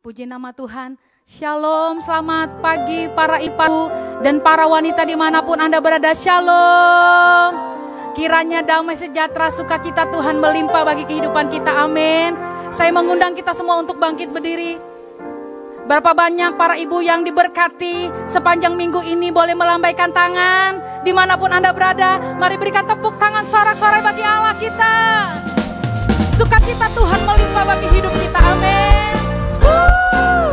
Puji nama Tuhan. Shalom, selamat pagi para ibu dan para wanita di mana pun Anda berada. Shalom. Kiranya damai sejahtera sukacita Tuhan melimpah bagi kehidupan kita. Amin. Saya mengundang kita semua untuk bangkit berdiri. Berapa banyak para ibu yang diberkati sepanjang minggu ini boleh melambaikan tangan di mana pun Anda berada. Mari berikan tepuk tangan sorak-sorai bagi Allah kita. Sukacita Tuhan melimpah bagi hidup kita. Amin. Woo!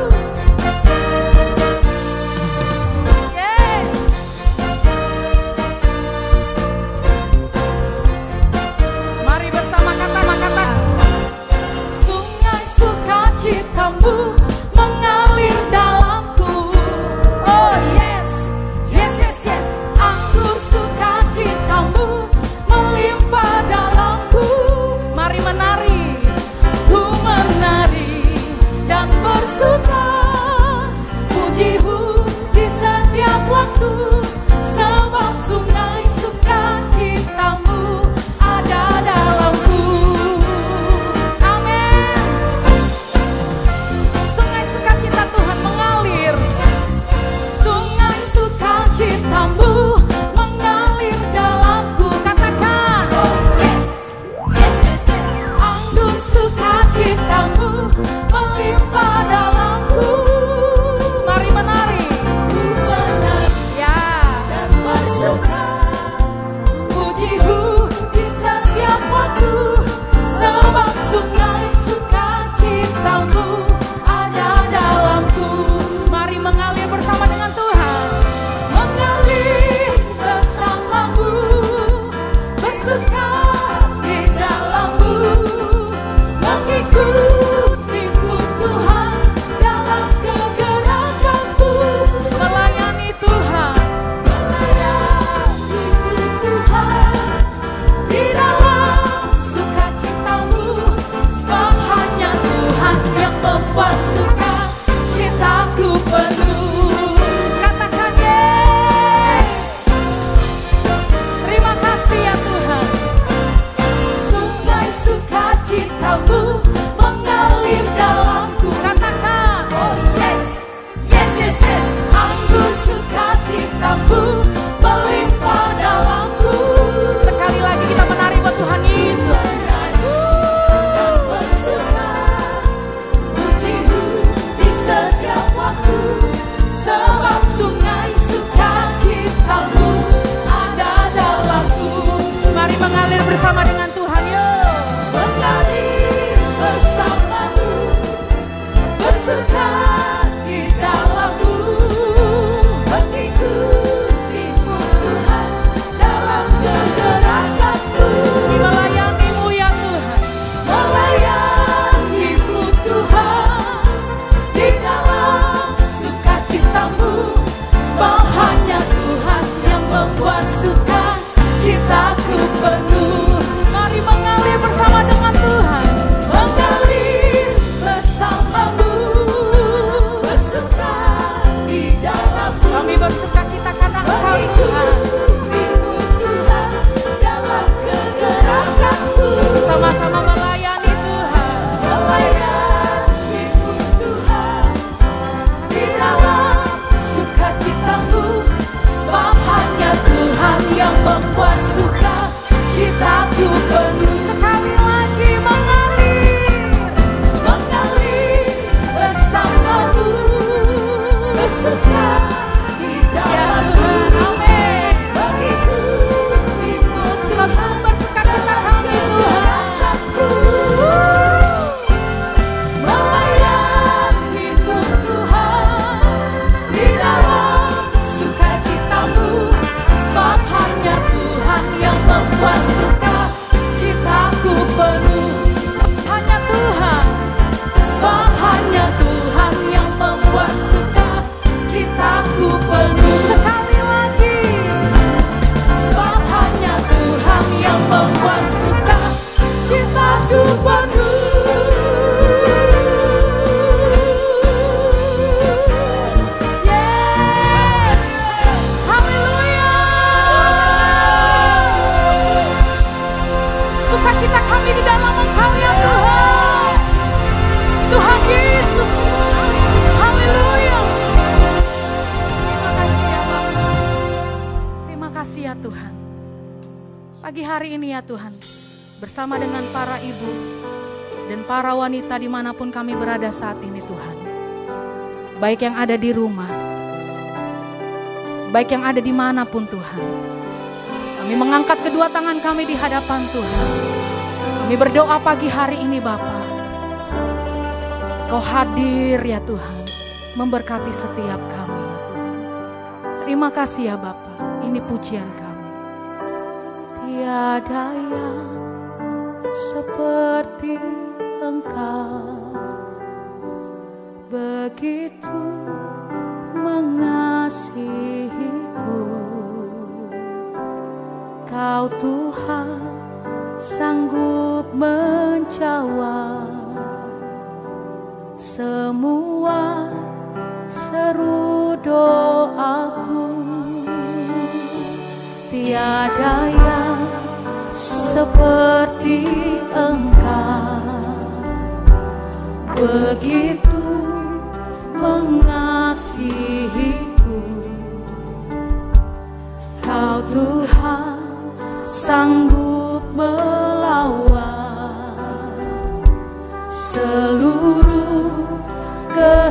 Di mana pun kami berada saat ini Tuhan. Baik yang ada di rumah, baik yang ada di mana pun Tuhan. Kami mengangkat kedua tangan kami di hadapan Tuhan. Kami berdoa pagi hari ini Bapa. Kau hadir ya Tuhan, memberkati setiap kami ya. Terima kasih ya Bapa, ini pujian kami. Tiada yang seperti engkau Begitu mengasihiku. Kau Tuhan sanggup menjawab Semua seru doaku. Tiada yang seperti engkau. Begitu mengasihiku Kau Tuhan sanggup melawan Seluruh kehidupanku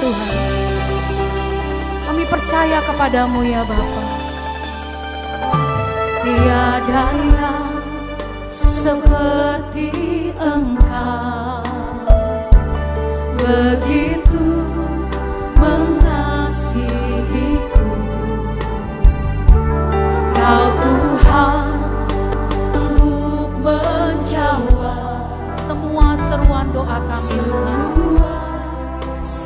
Tuhan. Kami percaya kepadamu ya Bapa. Tiada yang seperti engkau. Begitu mengasihiku. Kau Tuhan sanggup menjawab Semua seruan doa kami Tuhan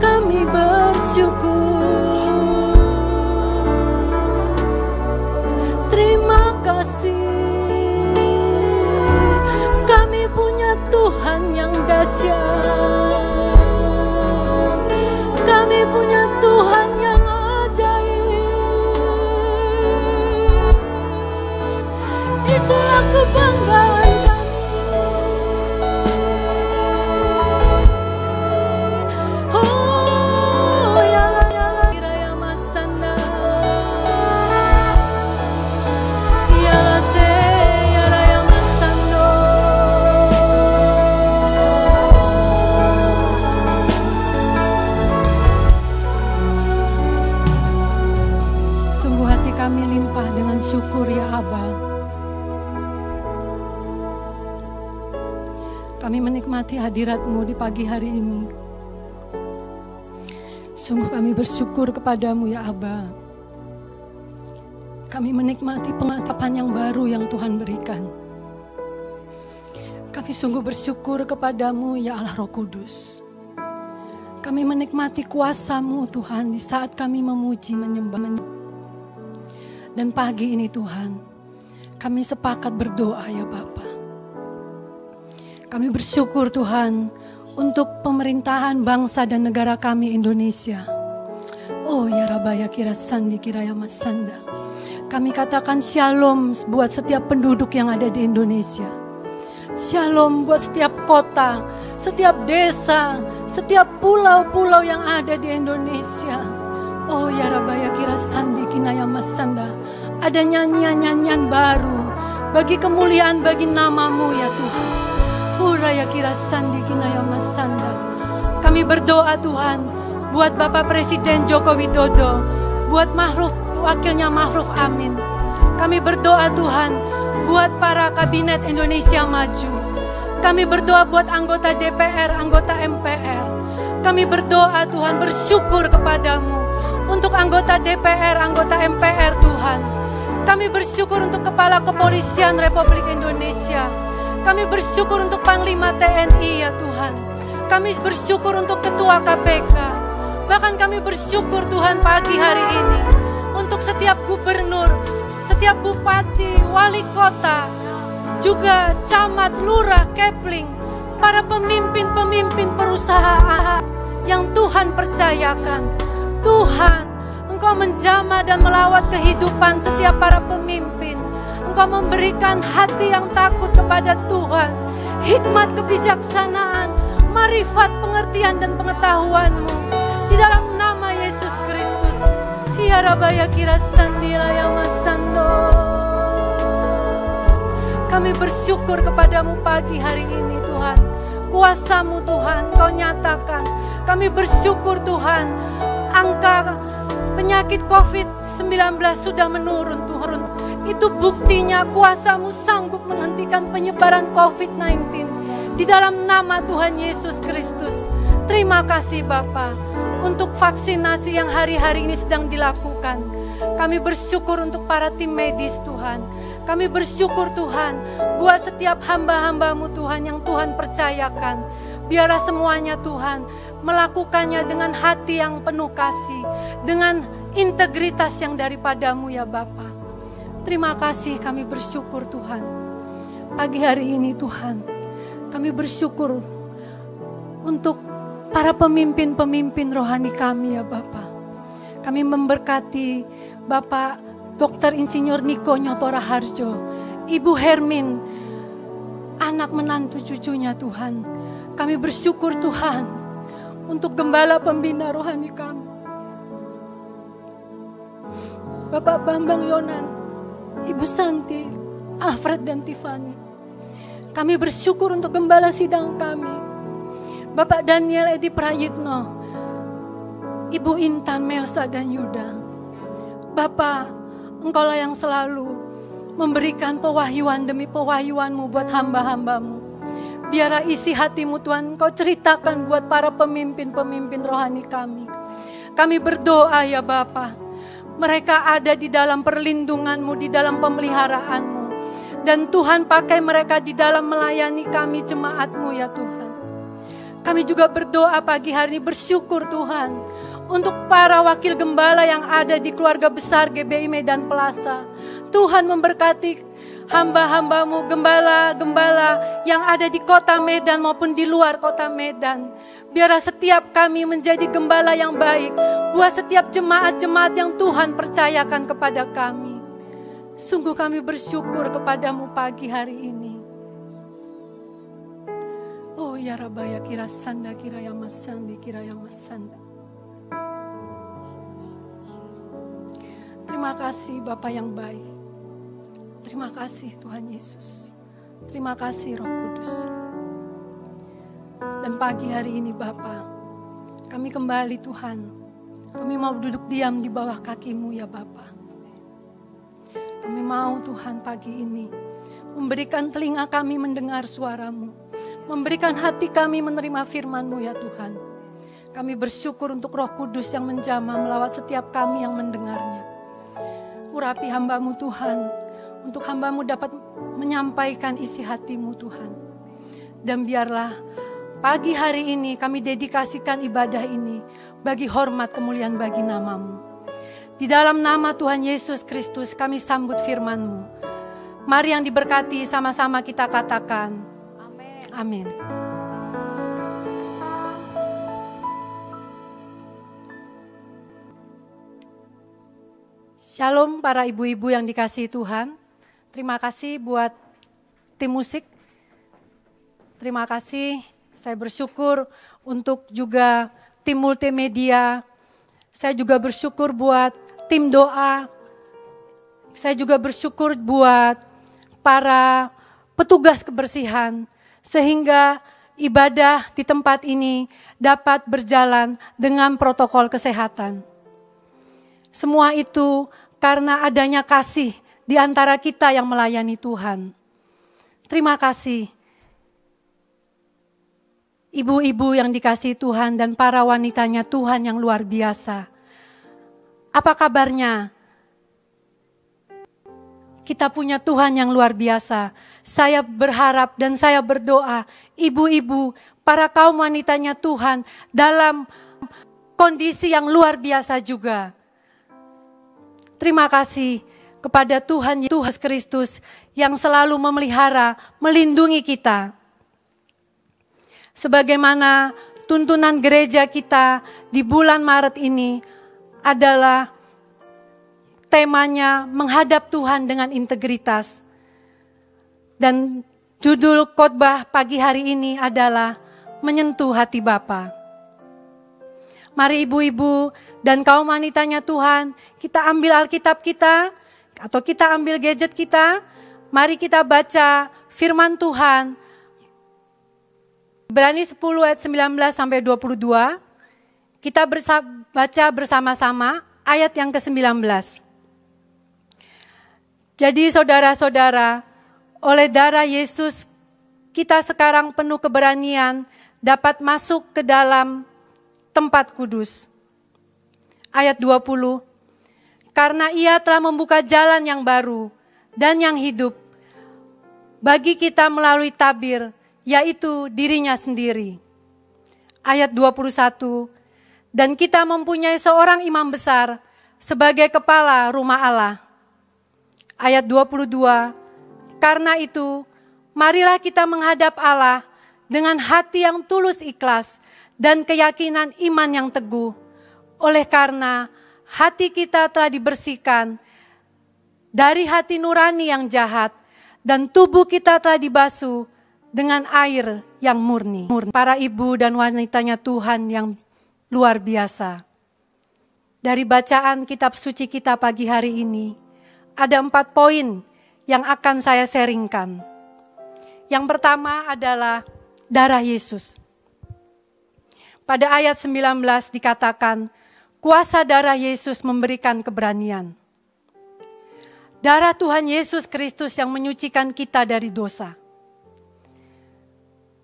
kami bersyukur. Terima kasih. Kami punya Tuhan yang dahsyat. Kami punya Tuhan yang ajaib. Itulah kebanggaan hadiratmu di pagi hari ini. Sungguh kami bersyukur kepadamu ya Aba. Kami menikmati pengetapan yang baru yang Tuhan berikan. Kami sungguh bersyukur kepadamu ya Allah Roh Kudus. Kami menikmati kuasamu Tuhan di saat kami memuji menyembah. Dan pagi ini Tuhan, kami sepakat berdoa ya Bapak. Kami bersyukur Tuhan untuk pemerintahan bangsa dan negara kami Indonesia. Oh ya Rabaya kira sandi kira ya sanda. Kami katakan shalom buat setiap penduduk yang ada di Indonesia. Shalom buat setiap kota, setiap desa, setiap pulau-pulau yang ada di Indonesia. Oh ya kira sandi kinaya masanda. Ada nyanyian-nyanyian baru bagi kemuliaan bagi namamu ya Tuhan. Huraya kira sandi kinaya masanda. Kami berdoa Tuhan buat Bapak Presiden Joko Widodo, buat Mahruf, wakilnya Mahruf Amin. Kami berdoa Tuhan buat para kabinet Indonesia Maju. Kami berdoa buat anggota DPR, anggota MPR. Kami berdoa Tuhan bersyukur kepadamu untuk anggota DPR, anggota MPR Tuhan. Kami bersyukur untuk Kepala Kepolisian Republik Indonesia. Kami bersyukur untuk Panglima TNI ya Tuhan. Kami bersyukur untuk Ketua KPK. Bahkan kami bersyukur Tuhan pagi hari ini untuk setiap gubernur, setiap bupati, wali kota, juga camat, lurah, kepling, para pemimpin-pemimpin perusahaan yang Tuhan percayakan. Tuhan, Engkau menjamah dan melawat kehidupan setiap para pemimpin Engkau memberikan hati yang takut kepada Tuhan, hikmat kebijaksanaan, marifat pengertian dan pengetahuanmu. Di dalam nama Yesus Kristus, Hiarabaya kira sandila yang masando. Kami bersyukur kepadamu pagi hari ini Tuhan. Kuasamu Tuhan, kau nyatakan. Kami bersyukur Tuhan, angka penyakit COVID-19 sudah menurun Tuhan. Itu buktinya kuasamu sanggup menghentikan penyebaran COVID-19. Di dalam nama Tuhan Yesus Kristus. Terima kasih Bapak untuk vaksinasi yang hari-hari ini sedang dilakukan. Kami bersyukur untuk para tim medis Tuhan. Kami bersyukur Tuhan buat setiap hamba-hambamu Tuhan yang Tuhan percayakan. Biarlah semuanya Tuhan melakukannya dengan hati yang penuh kasih. Dengan integritas yang daripadamu ya Bapak. Terima kasih kami bersyukur Tuhan. Pagi hari ini Tuhan, kami bersyukur untuk para pemimpin-pemimpin rohani kami ya Bapak. Kami memberkati Bapak Dr. Insinyur Niko Nyotora Harjo, Ibu Hermin, anak menantu cucunya Tuhan. Kami bersyukur Tuhan untuk gembala pembina rohani kami. Bapak Bambang Yonan, Ibu Santi, Alfred dan Tiffany. Kami bersyukur untuk gembala sidang kami. Bapak Daniel Edi Prayitno, Ibu Intan Melsa dan Yuda. Bapa, Engkaulah yang selalu memberikan pewahyuan demi pewahyuanmu buat hamba-hambamu. Biarlah isi hatimu Tuhan, Kau ceritakan buat para pemimpin-pemimpin rohani kami. Kami berdoa ya Bapa, mereka ada di dalam perlindunganmu, di dalam pemeliharaanmu. Dan Tuhan pakai mereka di dalam melayani kami jemaatmu ya Tuhan. Kami juga berdoa pagi hari ini bersyukur Tuhan untuk para wakil gembala yang ada di keluarga besar GBI Medan Plaza. Tuhan memberkati hamba-hambamu, gembala-gembala yang ada di kota Medan maupun di luar kota Medan. Biarlah setiap kami menjadi gembala yang baik buat setiap jemaat-jemaat yang Tuhan percayakan kepada kami. Sungguh kami bersyukur kepadamu pagi hari ini. Oh ya Rabaya kira sanda kira yang masandi kira yang masanda. Terima kasih Bapak yang baik. Terima kasih Tuhan Yesus. Terima kasih Roh Kudus. Dan pagi hari ini Bapak, kami kembali Tuhan. Kami mau duduk diam di bawah kakimu ya Bapak. Kami mau Tuhan pagi ini memberikan telinga kami mendengar suaramu. Memberikan hati kami menerima firman-Mu ya Tuhan. Kami bersyukur untuk roh kudus yang menjamah melawat setiap kami yang mendengarnya. Urapi hambamu Tuhan, untuk hambamu dapat menyampaikan isi hatimu Tuhan. Dan biarlah pagi hari ini kami dedikasikan ibadah ini bagi hormat kemuliaan bagi namamu. Di dalam nama Tuhan Yesus Kristus kami sambut firman-Mu. Mari yang diberkati sama-sama kita katakan. Amin. Amin. Shalom para ibu-ibu yang dikasihi Tuhan. Terima kasih buat tim musik. Terima kasih. Saya bersyukur untuk juga tim multimedia. Saya juga bersyukur buat tim doa. Saya juga bersyukur buat para petugas kebersihan sehingga ibadah di tempat ini dapat berjalan dengan protokol kesehatan. Semua itu karena adanya kasih di antara kita yang melayani Tuhan. Terima kasih. Ibu-ibu yang dikasih Tuhan dan para wanitanya Tuhan yang luar biasa apa kabarnya? Kita punya Tuhan yang luar biasa. Saya berharap dan saya berdoa, ibu-ibu, para kaum wanitanya Tuhan dalam kondisi yang luar biasa juga. Terima kasih kepada Tuhan Yesus Kristus yang selalu memelihara, melindungi kita. Sebagaimana tuntunan gereja kita di bulan Maret ini, adalah temanya menghadap Tuhan dengan integritas. Dan judul khotbah pagi hari ini adalah menyentuh hati Bapa. Mari ibu-ibu dan kaum wanitanya Tuhan, kita ambil Alkitab kita atau kita ambil gadget kita, mari kita baca firman Tuhan. Berani 10 ayat 19 sampai 22. Kita bersa baca bersama-sama ayat yang ke-19. Jadi saudara-saudara, oleh darah Yesus kita sekarang penuh keberanian dapat masuk ke dalam tempat kudus. Ayat 20. Karena ia telah membuka jalan yang baru dan yang hidup bagi kita melalui tabir, yaitu dirinya sendiri. Ayat 21 dan kita mempunyai seorang imam besar sebagai kepala rumah Allah. Ayat 22, karena itu marilah kita menghadap Allah dengan hati yang tulus ikhlas dan keyakinan iman yang teguh. Oleh karena hati kita telah dibersihkan dari hati nurani yang jahat dan tubuh kita telah dibasuh dengan air yang murni. Para ibu dan wanitanya Tuhan yang luar biasa. Dari bacaan kitab suci kita pagi hari ini, ada empat poin yang akan saya sharingkan. Yang pertama adalah darah Yesus. Pada ayat 19 dikatakan, kuasa darah Yesus memberikan keberanian. Darah Tuhan Yesus Kristus yang menyucikan kita dari dosa.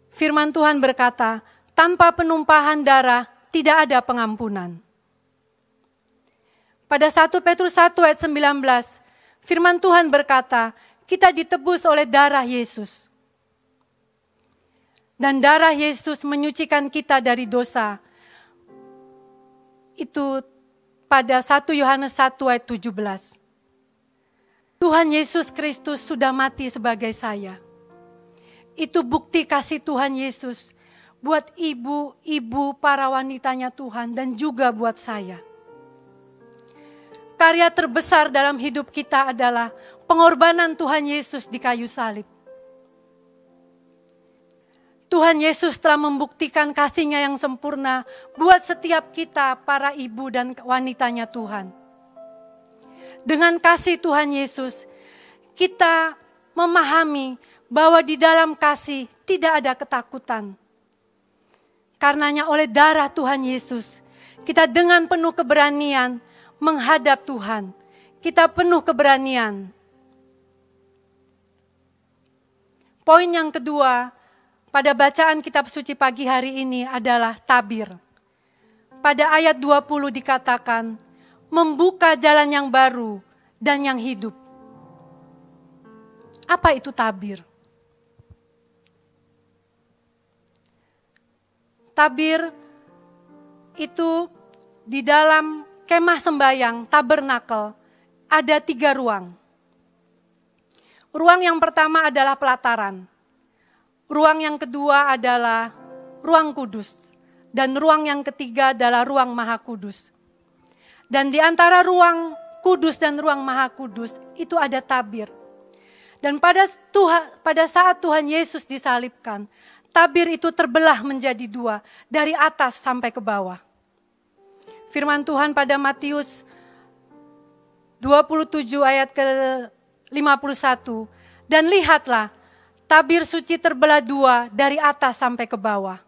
Firman Tuhan berkata, tanpa penumpahan darah tidak ada pengampunan. Pada 1 Petrus 1 ayat 19, firman Tuhan berkata, kita ditebus oleh darah Yesus. Dan darah Yesus menyucikan kita dari dosa. Itu pada 1 Yohanes 1 ayat 17. Tuhan Yesus Kristus sudah mati sebagai saya. Itu bukti kasih Tuhan Yesus buat ibu-ibu para wanitanya Tuhan dan juga buat saya karya terbesar dalam hidup kita adalah pengorbanan Tuhan Yesus di kayu salib. Tuhan Yesus telah membuktikan kasihnya yang sempurna buat setiap kita para ibu dan wanitanya Tuhan. Dengan kasih Tuhan Yesus, kita memahami bahwa di dalam kasih tidak ada ketakutan. Karenanya oleh darah Tuhan Yesus, kita dengan penuh keberanian menghadap Tuhan. Kita penuh keberanian. Poin yang kedua pada bacaan kitab suci pagi hari ini adalah tabir. Pada ayat 20 dikatakan, membuka jalan yang baru dan yang hidup. Apa itu tabir? Tabir itu di dalam kemah sembayang, tabernakel, ada tiga ruang. Ruang yang pertama adalah pelataran. Ruang yang kedua adalah ruang kudus. Dan ruang yang ketiga adalah ruang maha kudus. Dan di antara ruang kudus dan ruang maha kudus itu ada tabir. Dan pada, Tuhan, pada saat Tuhan Yesus disalibkan, tabir itu terbelah menjadi dua, dari atas sampai ke bawah. Firman Tuhan pada Matius 27 ayat ke 51. Dan lihatlah, tabir suci terbelah dua dari atas sampai ke bawah.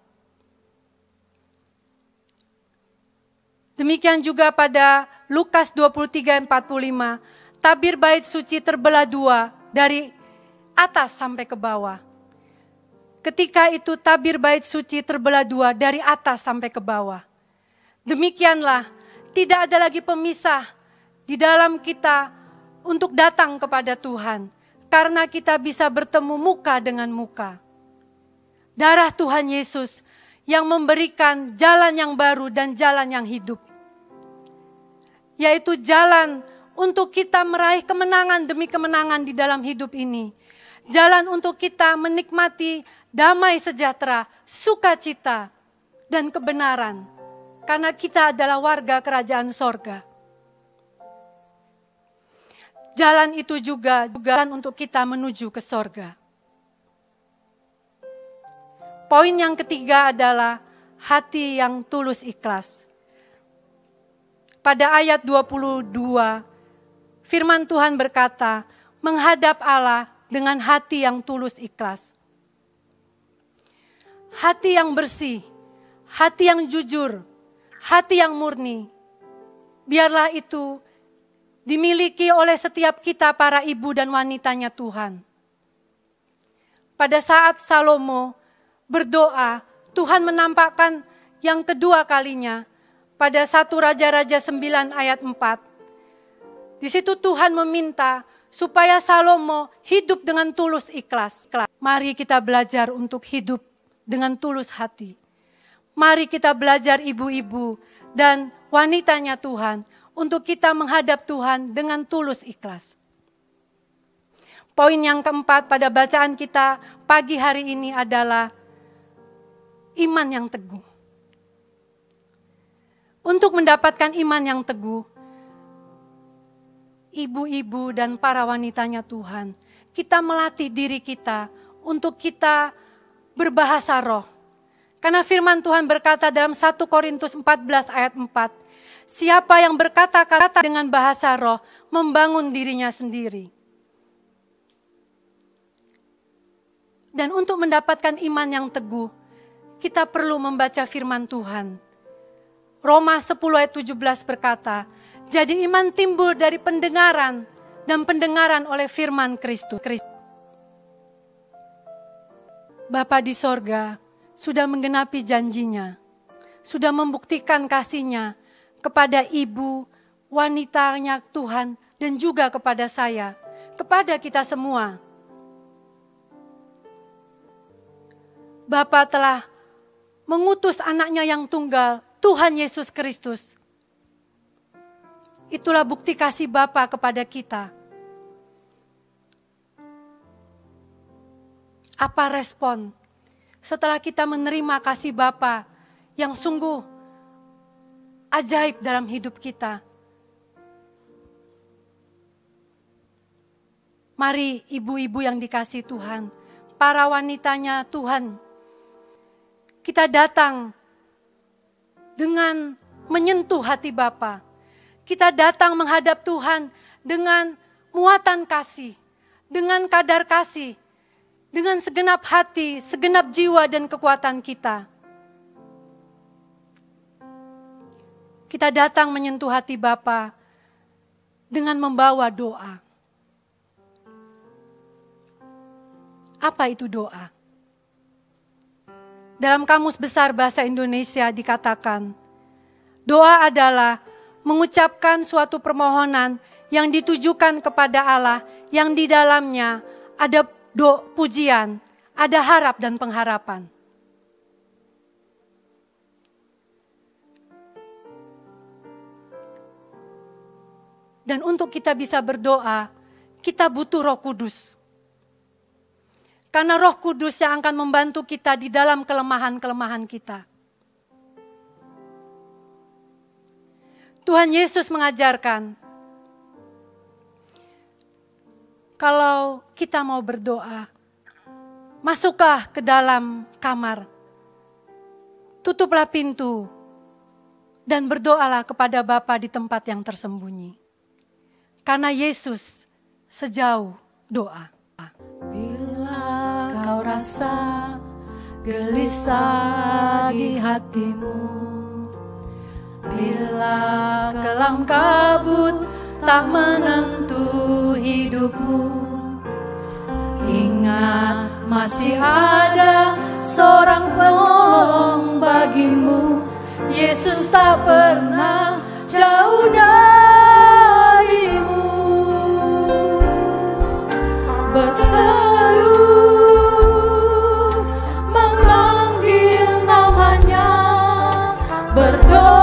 Demikian juga pada Lukas 23 45, tabir bait suci terbelah dua dari atas sampai ke bawah. Ketika itu tabir bait suci terbelah dua dari atas sampai ke bawah. Demikianlah, tidak ada lagi pemisah di dalam kita untuk datang kepada Tuhan, karena kita bisa bertemu muka dengan muka. Darah Tuhan Yesus yang memberikan jalan yang baru dan jalan yang hidup, yaitu jalan untuk kita meraih kemenangan demi kemenangan di dalam hidup ini. Jalan untuk kita menikmati damai sejahtera, sukacita, dan kebenaran karena kita adalah warga kerajaan sorga. Jalan itu juga jalan untuk kita menuju ke sorga. Poin yang ketiga adalah hati yang tulus ikhlas. Pada ayat 22, firman Tuhan berkata, menghadap Allah dengan hati yang tulus ikhlas. Hati yang bersih, hati yang jujur, hati yang murni. Biarlah itu dimiliki oleh setiap kita para ibu dan wanitanya Tuhan. Pada saat Salomo berdoa, Tuhan menampakkan yang kedua kalinya pada satu Raja-Raja 9 ayat 4. Di situ Tuhan meminta supaya Salomo hidup dengan tulus ikhlas. Mari kita belajar untuk hidup dengan tulus hati. Mari kita belajar ibu-ibu dan wanitanya Tuhan untuk kita menghadap Tuhan dengan tulus ikhlas. Poin yang keempat pada bacaan kita pagi hari ini adalah iman yang teguh. Untuk mendapatkan iman yang teguh, ibu-ibu dan para wanitanya Tuhan, kita melatih diri kita untuk kita berbahasa roh karena firman Tuhan berkata dalam 1 Korintus 14 ayat 4, Siapa yang berkata-kata dengan bahasa roh membangun dirinya sendiri. Dan untuk mendapatkan iman yang teguh, kita perlu membaca firman Tuhan. Roma 10 ayat 17 berkata, Jadi iman timbul dari pendengaran dan pendengaran oleh firman Kristus. Bapa di sorga sudah menggenapi janjinya, sudah membuktikan kasihnya kepada ibu, wanitanya Tuhan, dan juga kepada saya, kepada kita semua. Bapa telah mengutus anaknya yang tunggal, Tuhan Yesus Kristus. Itulah bukti kasih Bapa kepada kita Apa respon setelah kita menerima kasih Bapa yang sungguh ajaib dalam hidup kita? Mari ibu-ibu yang dikasih Tuhan, para wanitanya Tuhan, kita datang dengan menyentuh hati Bapa. Kita datang menghadap Tuhan dengan muatan kasih, dengan kadar kasih, dengan segenap hati, segenap jiwa dan kekuatan kita. Kita datang menyentuh hati Bapa dengan membawa doa. Apa itu doa? Dalam kamus besar bahasa Indonesia dikatakan, doa adalah mengucapkan suatu permohonan yang ditujukan kepada Allah yang di dalamnya ada do pujian, ada harap dan pengharapan. Dan untuk kita bisa berdoa, kita butuh Roh Kudus. Karena Roh Kudus yang akan membantu kita di dalam kelemahan-kelemahan kita. Tuhan Yesus mengajarkan, kalau kita mau berdoa, masuklah ke dalam kamar, tutuplah pintu, dan berdoalah kepada Bapa di tempat yang tersembunyi. Karena Yesus sejauh doa. Bila kau rasa gelisah di hatimu, bila kelam kabut tak menentu hidupmu. Ingat masih ada seorang penolong bagimu. Yesus tak pernah jauh darimu. Berdoa.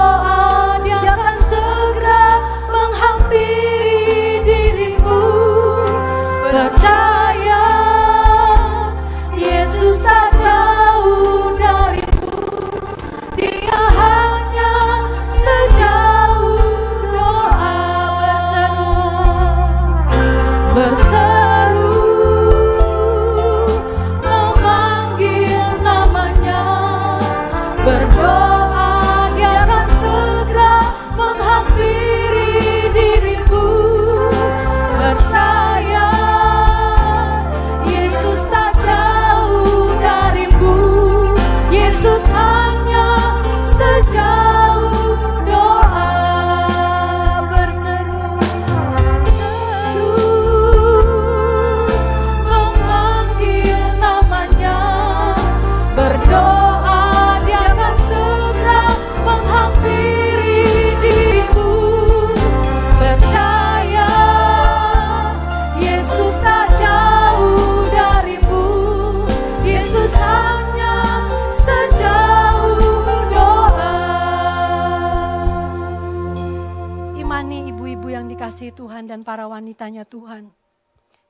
Dan para wanitanya Tuhan.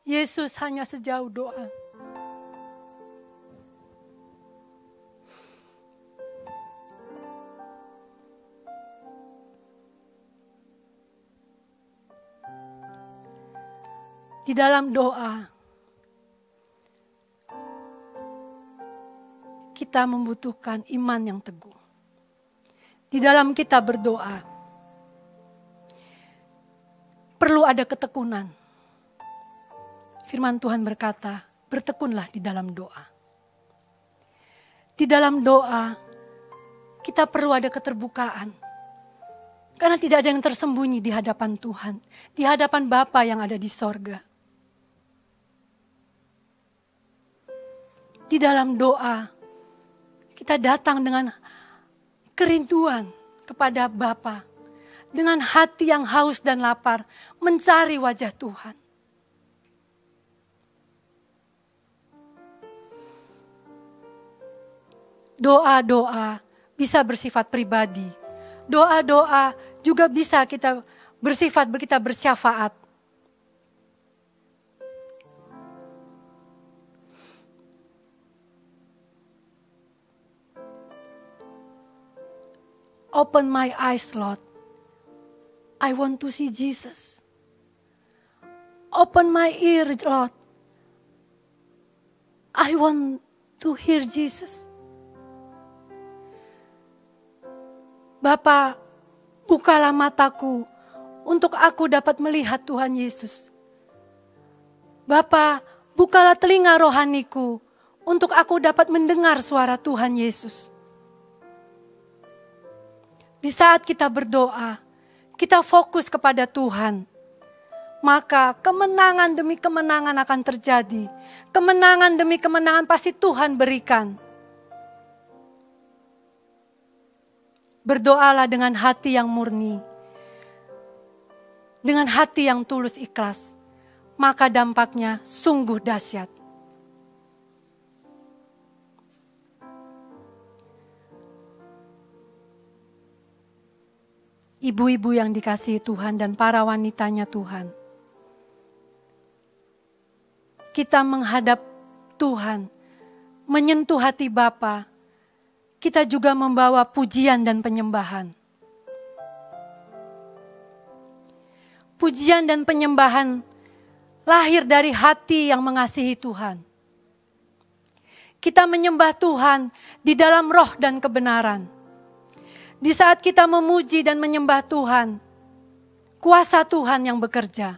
Yesus hanya sejauh doa. Di dalam doa, kita membutuhkan iman yang teguh. Di dalam kita berdoa, perlu ada ketekunan. Firman Tuhan berkata, bertekunlah di dalam doa. Di dalam doa, kita perlu ada keterbukaan. Karena tidak ada yang tersembunyi di hadapan Tuhan, di hadapan Bapa yang ada di sorga. Di dalam doa, kita datang dengan kerinduan kepada Bapa, dengan hati yang haus dan lapar, mencari wajah Tuhan. Doa-doa bisa bersifat pribadi. Doa-doa juga bisa kita bersifat kita bersyafaat. Open my eyes, Lord. I want to see Jesus. Open my ear, Lord. I want to hear Jesus. Bapak, bukalah mataku untuk aku dapat melihat Tuhan Yesus. Bapa, bukalah telinga rohaniku untuk aku dapat mendengar suara Tuhan Yesus. Di saat kita berdoa, kita fokus kepada Tuhan, maka kemenangan demi kemenangan akan terjadi. Kemenangan demi kemenangan pasti Tuhan berikan. Berdoalah dengan hati yang murni. Dengan hati yang tulus ikhlas. Maka dampaknya sungguh dahsyat. Ibu-ibu yang dikasihi Tuhan dan para wanitanya Tuhan. Kita menghadap Tuhan, menyentuh hati Bapa, kita juga membawa pujian dan penyembahan. Pujian dan penyembahan lahir dari hati yang mengasihi Tuhan. Kita menyembah Tuhan di dalam roh dan kebenaran. Di saat kita memuji dan menyembah Tuhan, kuasa Tuhan yang bekerja.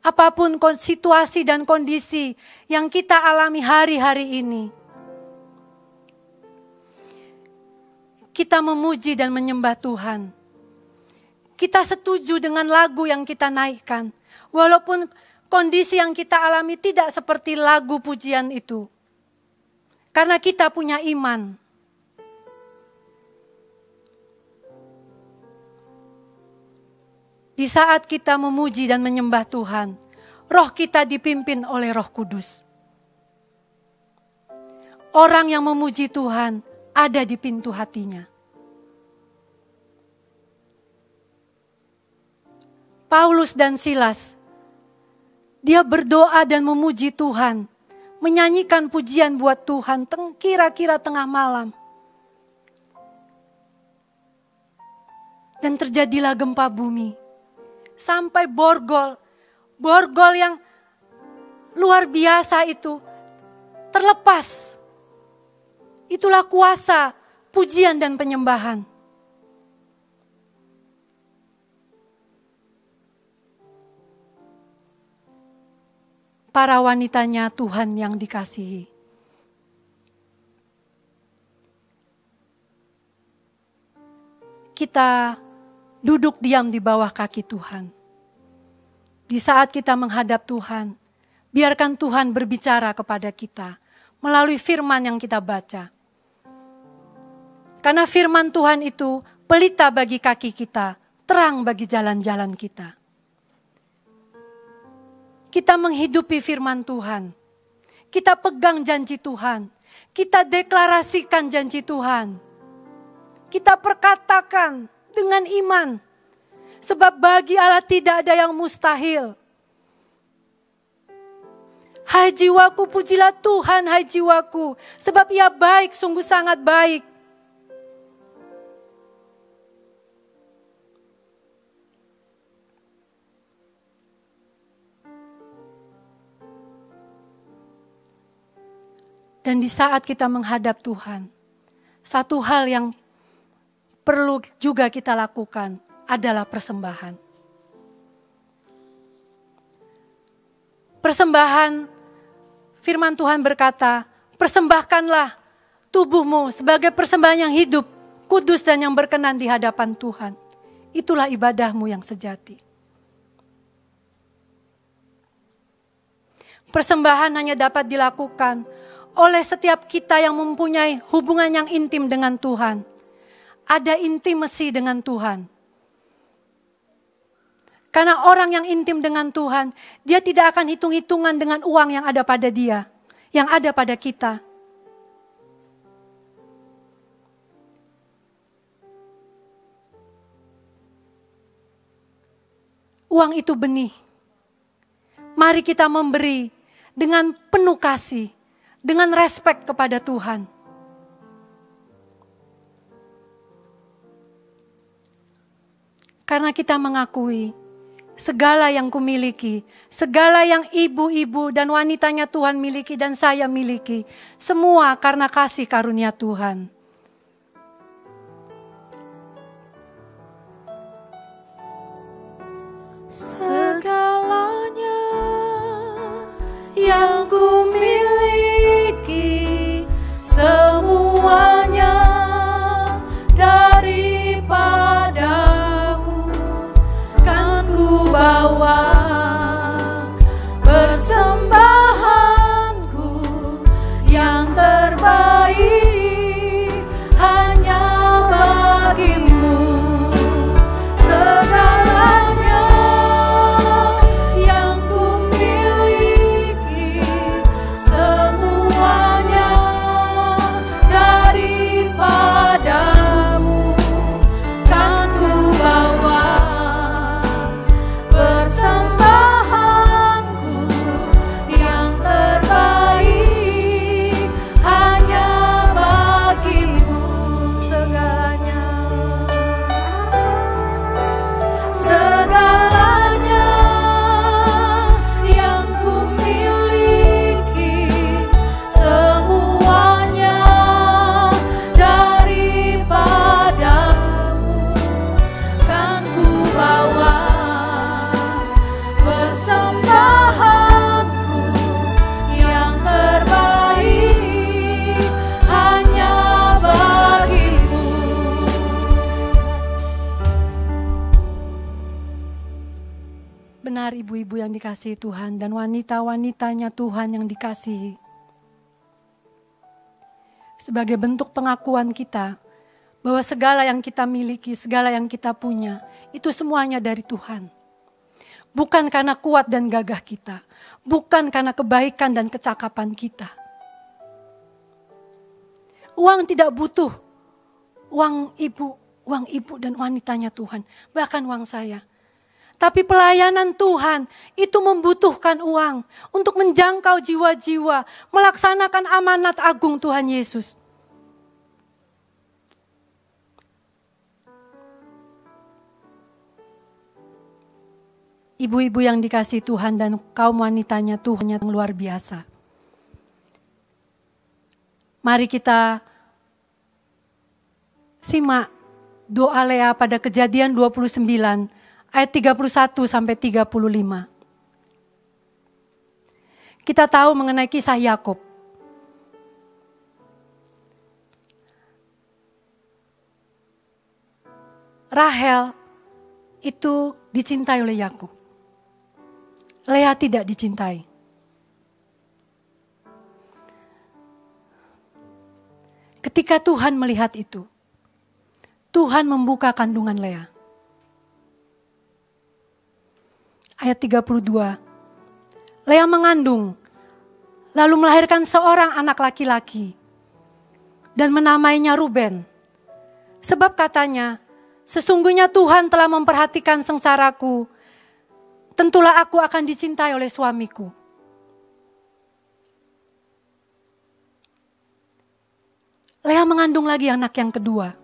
Apa pun situasi dan kondisi yang kita alami hari-hari ini, kita memuji dan menyembah Tuhan. Kita setuju dengan lagu yang kita naikkan, walaupun kondisi yang kita alami tidak seperti lagu pujian itu, karena kita punya iman. Di saat kita memuji dan menyembah Tuhan, roh kita dipimpin oleh Roh Kudus. Orang yang memuji Tuhan ada di pintu hatinya. Paulus dan Silas, dia berdoa dan memuji Tuhan, menyanyikan pujian buat Tuhan kira-kira tengah malam. Dan terjadilah gempa bumi. Sampai borgol, borgol yang luar biasa itu terlepas Itulah kuasa, pujian dan penyembahan. Para wanitanya Tuhan yang dikasihi. Kita duduk diam di bawah kaki Tuhan. Di saat kita menghadap Tuhan, biarkan Tuhan berbicara kepada kita melalui firman yang kita baca. Karena firman Tuhan itu pelita bagi kaki kita, terang bagi jalan-jalan kita. Kita menghidupi firman Tuhan. Kita pegang janji Tuhan. Kita deklarasikan janji Tuhan. Kita perkatakan dengan iman. Sebab bagi Allah tidak ada yang mustahil. Hai jiwaku, pujilah Tuhan, hai jiwaku. Sebab ia baik, sungguh sangat baik. Dan di saat kita menghadap Tuhan, satu hal yang perlu juga kita lakukan adalah persembahan. Persembahan, firman Tuhan berkata, persembahkanlah tubuhmu sebagai persembahan yang hidup, kudus dan yang berkenan di hadapan Tuhan. Itulah ibadahmu yang sejati. Persembahan hanya dapat dilakukan oleh setiap kita yang mempunyai hubungan yang intim dengan Tuhan. Ada intimasi dengan Tuhan. Karena orang yang intim dengan Tuhan, dia tidak akan hitung-hitungan dengan uang yang ada pada dia, yang ada pada kita. Uang itu benih. Mari kita memberi dengan penuh kasih, dengan respek kepada Tuhan. Karena kita mengakui segala yang kumiliki, segala yang ibu-ibu dan wanitanya Tuhan miliki dan saya miliki, semua karena kasih karunia Tuhan. Segalanya yang ku dikasihi Tuhan dan wanita-wanitanya Tuhan yang dikasihi. Sebagai bentuk pengakuan kita bahwa segala yang kita miliki, segala yang kita punya, itu semuanya dari Tuhan. Bukan karena kuat dan gagah kita, bukan karena kebaikan dan kecakapan kita. Uang tidak butuh, uang ibu, uang ibu dan wanitanya Tuhan, bahkan uang saya. Tapi pelayanan Tuhan itu membutuhkan uang untuk menjangkau jiwa-jiwa, melaksanakan amanat agung Tuhan Yesus. Ibu-ibu yang dikasih Tuhan dan kaum wanitanya Tuhan yang luar biasa. Mari kita simak doa Lea pada kejadian 29 ayat 31 sampai 35. Kita tahu mengenai kisah Yakub. Rahel itu dicintai oleh Yakub. Lea tidak dicintai. Ketika Tuhan melihat itu, Tuhan membuka kandungan Lea. Ayat 32. Lea mengandung, lalu melahirkan seorang anak laki-laki dan menamainya Ruben. Sebab katanya, sesungguhnya Tuhan telah memperhatikan sengsaraku, tentulah aku akan dicintai oleh suamiku. Lea mengandung lagi anak yang kedua.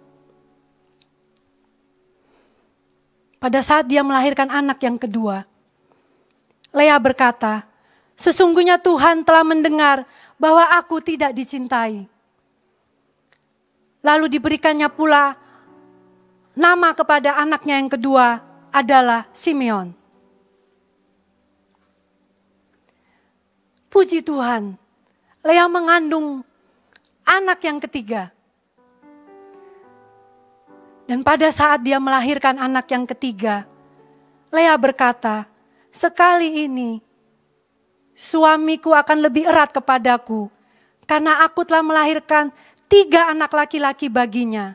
Pada saat dia melahirkan anak yang kedua, Lea berkata, "Sesungguhnya Tuhan telah mendengar bahwa aku tidak dicintai." Lalu diberikannya pula nama kepada anaknya yang kedua adalah Simeon. Puji Tuhan, Lea mengandung anak yang ketiga. Dan pada saat dia melahirkan anak yang ketiga, Lea berkata, "Sekali ini suamiku akan lebih erat kepadaku, karena aku telah melahirkan tiga anak laki-laki baginya."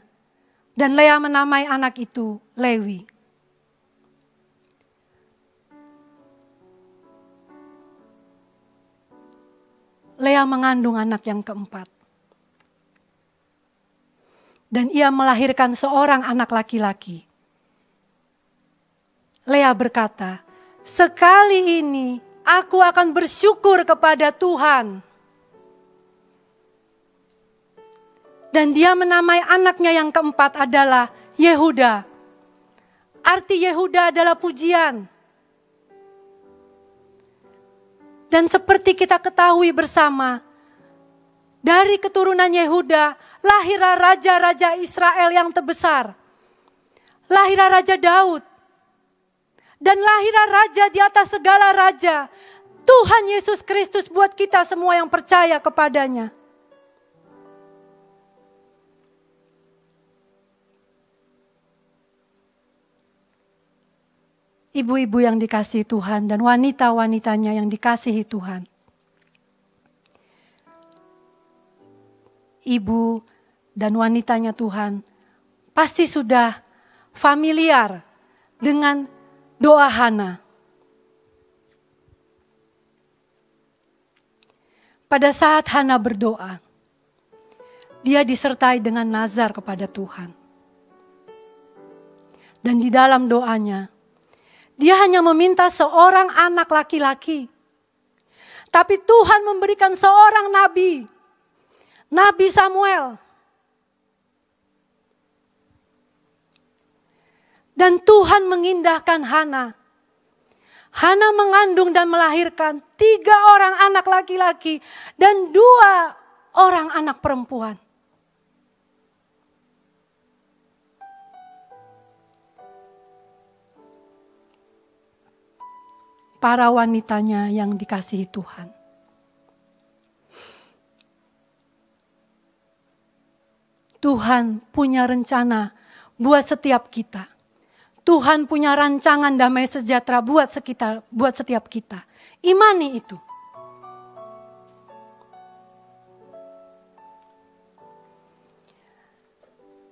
Dan Lea menamai anak itu Lewi. Lea mengandung anak yang keempat dan ia melahirkan seorang anak laki-laki. Lea berkata, "Sekali ini aku akan bersyukur kepada Tuhan." Dan dia menamai anaknya yang keempat adalah Yehuda. Arti Yehuda adalah pujian. Dan seperti kita ketahui bersama, dari keturunan Yehuda lahirlah raja-raja Israel yang terbesar. Lahirlah Raja Daud. Dan lahirlah raja di atas segala raja. Tuhan Yesus Kristus buat kita semua yang percaya kepadanya. Ibu-ibu yang dikasihi Tuhan dan wanita-wanitanya yang dikasihi Tuhan. ibu dan wanitanya Tuhan pasti sudah familiar dengan doa Hana. Pada saat Hana berdoa, dia disertai dengan nazar kepada Tuhan. Dan di dalam doanya, dia hanya meminta seorang anak laki-laki. Tapi Tuhan memberikan seorang nabi Nabi Samuel. Dan Tuhan mengindahkan Hana. Hana mengandung dan melahirkan tiga orang anak laki-laki dan dua orang anak perempuan. Para wanitanya yang dikasihi Tuhan. Tuhan punya rencana buat setiap kita. Tuhan punya rancangan damai sejahtera buat sekitar, buat setiap kita. Imani itu.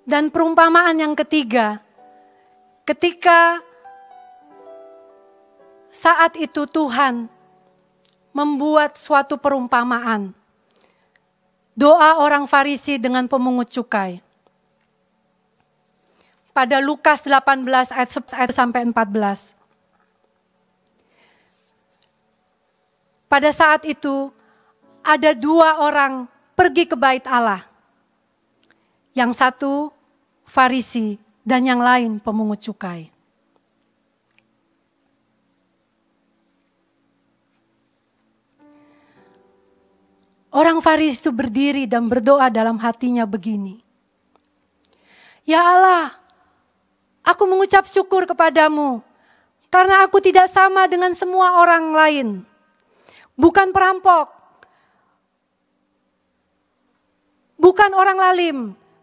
Dan perumpamaan yang ketiga, ketika saat itu Tuhan membuat suatu perumpamaan Doa orang Farisi dengan pemungut cukai. Pada Lukas 18 ayat 1 sampai 14. Pada saat itu ada dua orang pergi ke bait Allah. Yang satu Farisi dan yang lain pemungut cukai. Orang Farisi itu berdiri dan berdoa dalam hatinya begini. Ya Allah, aku mengucap syukur kepadamu karena aku tidak sama dengan semua orang lain. Bukan perampok, bukan orang lalim,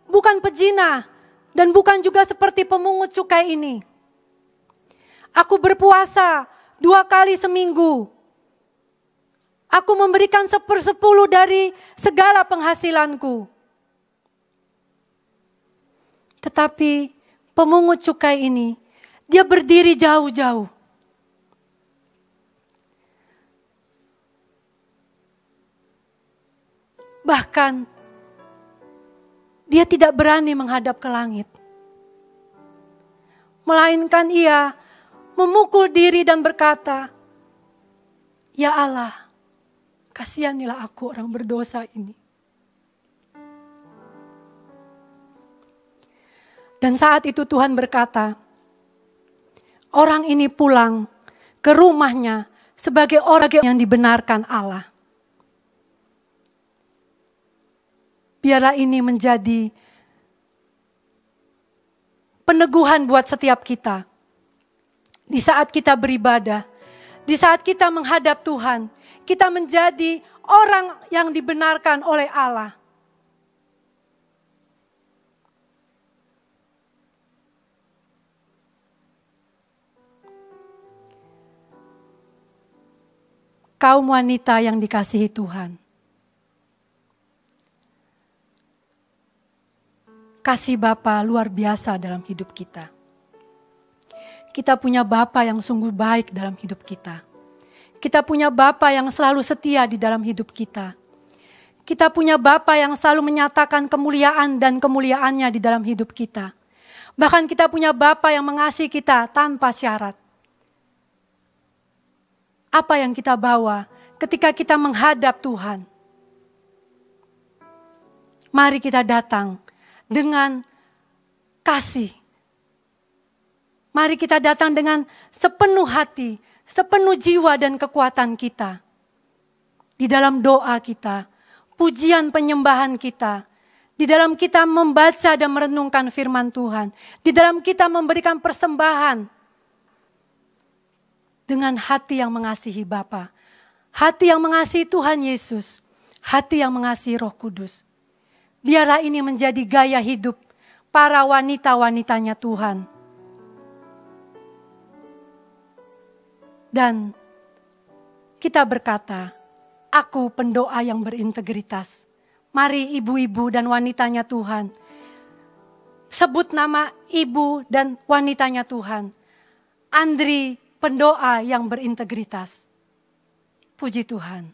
bukan pejina, dan bukan juga seperti pemungut cukai ini. Aku berpuasa dua kali seminggu Aku memberikan sepersepuluh dari segala penghasilanku. Tetapi pemungut cukai ini, dia berdiri jauh-jauh. Bahkan dia tidak berani menghadap ke langit. Melainkan ia memukul diri dan berkata, "Ya Allah, Kasihanilah aku orang berdosa ini. Dan saat itu Tuhan berkata, orang ini pulang ke rumahnya sebagai orang yang dibenarkan Allah. Biarlah ini menjadi peneguhan buat setiap kita. Di saat kita beribadah, di saat kita menghadap Tuhan, kita menjadi orang yang dibenarkan oleh Allah. Kaum wanita yang dikasihi Tuhan. Kasih Bapa luar biasa dalam hidup kita. Kita punya Bapa yang sungguh baik dalam hidup kita. Kita punya Bapa yang selalu setia di dalam hidup kita. Kita punya Bapa yang selalu menyatakan kemuliaan dan kemuliaannya di dalam hidup kita. Bahkan kita punya Bapa yang mengasihi kita tanpa syarat. Apa yang kita bawa ketika kita menghadap Tuhan? Mari kita datang dengan kasih. Mari kita datang dengan sepenuh hati, sepenuh jiwa dan kekuatan kita. Di dalam doa kita, pujian penyembahan kita, di dalam kita membaca dan merenungkan firman Tuhan, di dalam kita memberikan persembahan dengan hati yang mengasihi Bapa, hati yang mengasihi Tuhan Yesus, hati yang mengasihi Roh Kudus. Biarlah ini menjadi gaya hidup para wanita-wanitanya Tuhan. Dan kita berkata, aku pendoa yang berintegritas. Mari ibu-ibu dan wanitanya Tuhan. Sebut nama ibu dan wanitanya Tuhan. Andri pendoa yang berintegritas. Puji Tuhan.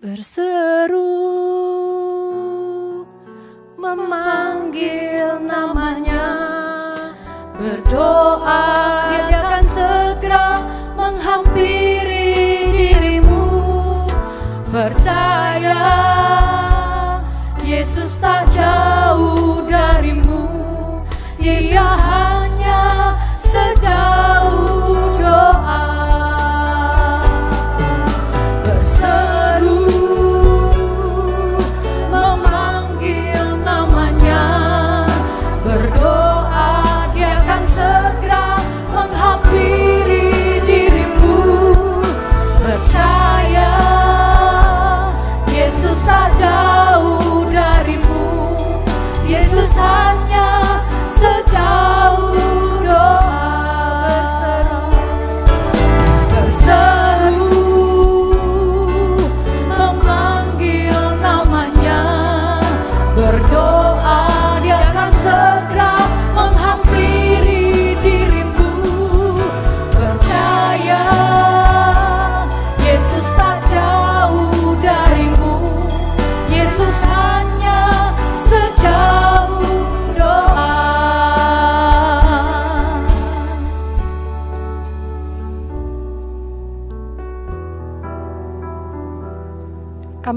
Berseru memanggil namanya Berdoa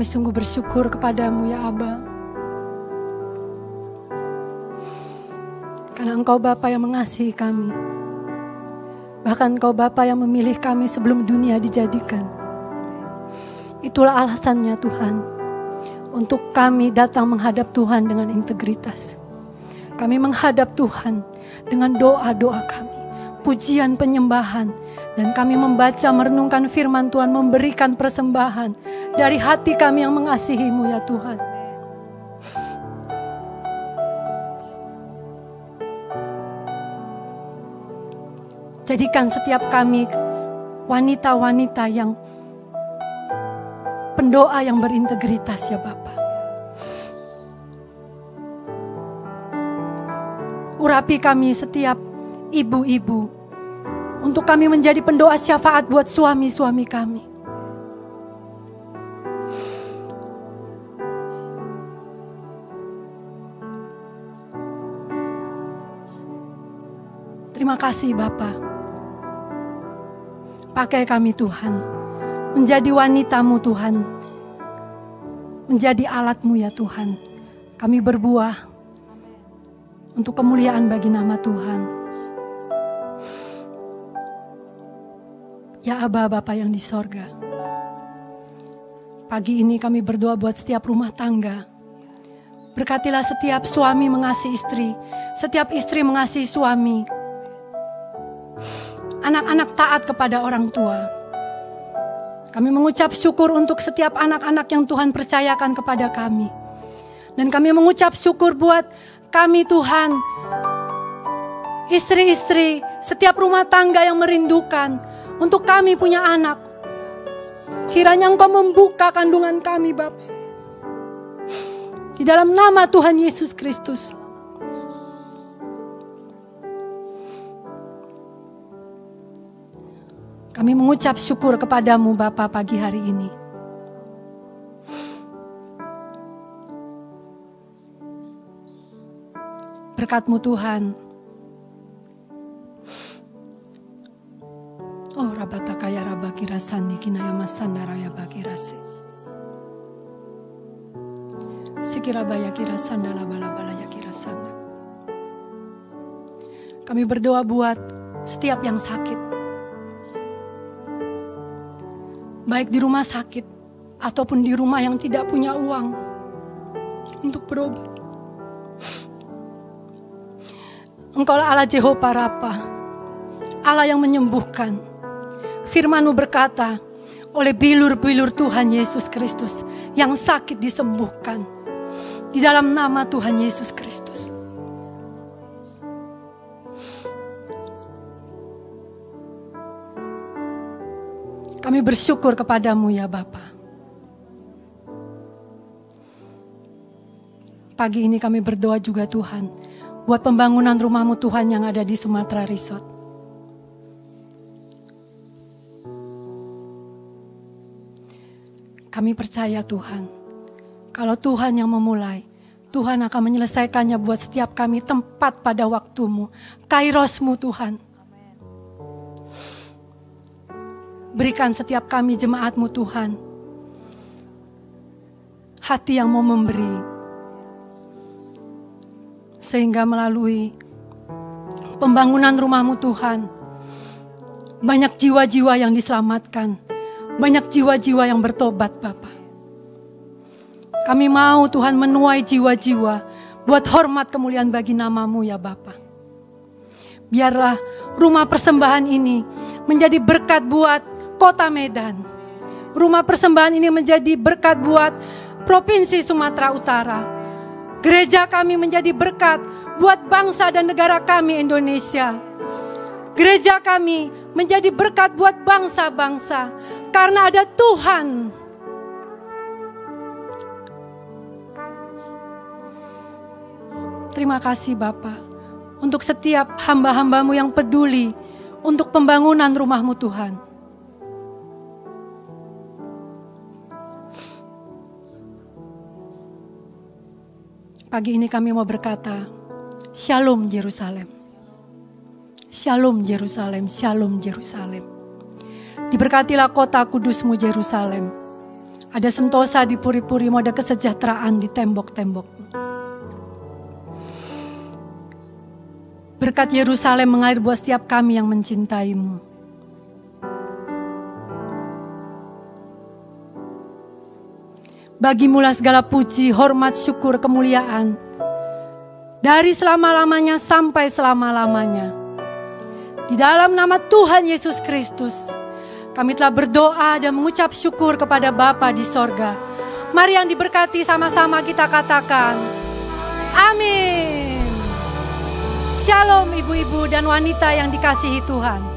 Kami sungguh bersyukur kepadamu ya Aba. Karena Engkau Bapa yang mengasihi kami. Bahkan Engkau Bapa yang memilih kami sebelum dunia dijadikan. Itulah alasannya Tuhan. Untuk kami datang menghadap Tuhan dengan integritas. Kami menghadap Tuhan dengan doa-doa kami. Pujian penyembahan dan kami membaca merenungkan firman Tuhan, memberikan persembahan dari hati kami yang mengasihimu ya Tuhan. Jadikan setiap kami wanita-wanita yang pendoa yang berintegritas ya Bapak. Urapi kami setiap ibu-ibu untuk kami menjadi pendoa syafaat buat suami-suami kami. Terima kasih Bapak. Pakai kami Tuhan. Menjadi wanitamu Tuhan. Menjadi alatmu ya Tuhan. Kami berbuah untuk kemuliaan bagi nama Tuhan. Ya Aba Bapa yang di sorga. Pagi ini kami berdoa buat setiap rumah tangga. Berkatilah setiap suami mengasihi istri, setiap istri mengasihi suami. Anak-anak taat kepada orang tua. Kami mengucap syukur untuk setiap anak-anak yang Tuhan percayakan kepada kami. Dan kami mengucap syukur buat kami Tuhan istri-istri, setiap rumah tangga yang merindukan untuk kami punya anak. Kiranya Engkau membuka kandungan kami, Bapak. Di dalam nama Tuhan Yesus Kristus. Kami mengucap syukur kepadamu Bapa pagi hari ini. Berkatmu Tuhan. Oh rabata kaya rabaki rasandi kinaya masanda raya bagi rasi. Sikirabaya kira sanda laba laba ya kira sanda. Kami berdoa buat setiap yang sakit baik di rumah sakit ataupun di rumah yang tidak punya uang untuk berobat. Engkaulah Allah Jehovah Rapa, Allah yang menyembuhkan. Firmanmu berkata, oleh bilur-bilur Tuhan Yesus Kristus yang sakit disembuhkan. Di dalam nama Tuhan Yesus Kristus. Kami bersyukur kepadamu ya Bapa. Pagi ini kami berdoa juga Tuhan, buat pembangunan rumahmu Tuhan yang ada di Sumatera Resort. Kami percaya Tuhan, kalau Tuhan yang memulai, Tuhan akan menyelesaikannya buat setiap kami tempat pada waktumu. Kairosmu Tuhan. Berikan setiap kami jemaatmu Tuhan. Hati yang mau memberi. Sehingga melalui pembangunan rumahmu Tuhan. Banyak jiwa-jiwa yang diselamatkan. Banyak jiwa-jiwa yang bertobat Bapak. Kami mau Tuhan menuai jiwa-jiwa buat hormat kemuliaan bagi namamu ya Bapak. Biarlah rumah persembahan ini menjadi berkat buat kota Medan. Rumah persembahan ini menjadi berkat buat Provinsi Sumatera Utara. Gereja kami menjadi berkat buat bangsa dan negara kami Indonesia. Gereja kami menjadi berkat buat bangsa-bangsa karena ada Tuhan. Terima kasih Bapak untuk setiap hamba-hambamu yang peduli untuk pembangunan rumahmu Tuhan. Pagi ini kami mau berkata, Shalom Yerusalem. Shalom Yerusalem, Shalom Yerusalem. Diberkatilah kota kudusmu Yerusalem. Ada sentosa di puri-purimu, ada kesejahteraan di tembok-tembok. Berkat Yerusalem mengalir buat setiap kami yang mencintaimu. Bagimulah segala puji, hormat, syukur, kemuliaan. Dari selama-lamanya sampai selama-lamanya. Di dalam nama Tuhan Yesus Kristus, kami telah berdoa dan mengucap syukur kepada Bapa di sorga. Mari yang diberkati sama-sama kita katakan. Amin. Shalom ibu-ibu dan wanita yang dikasihi Tuhan.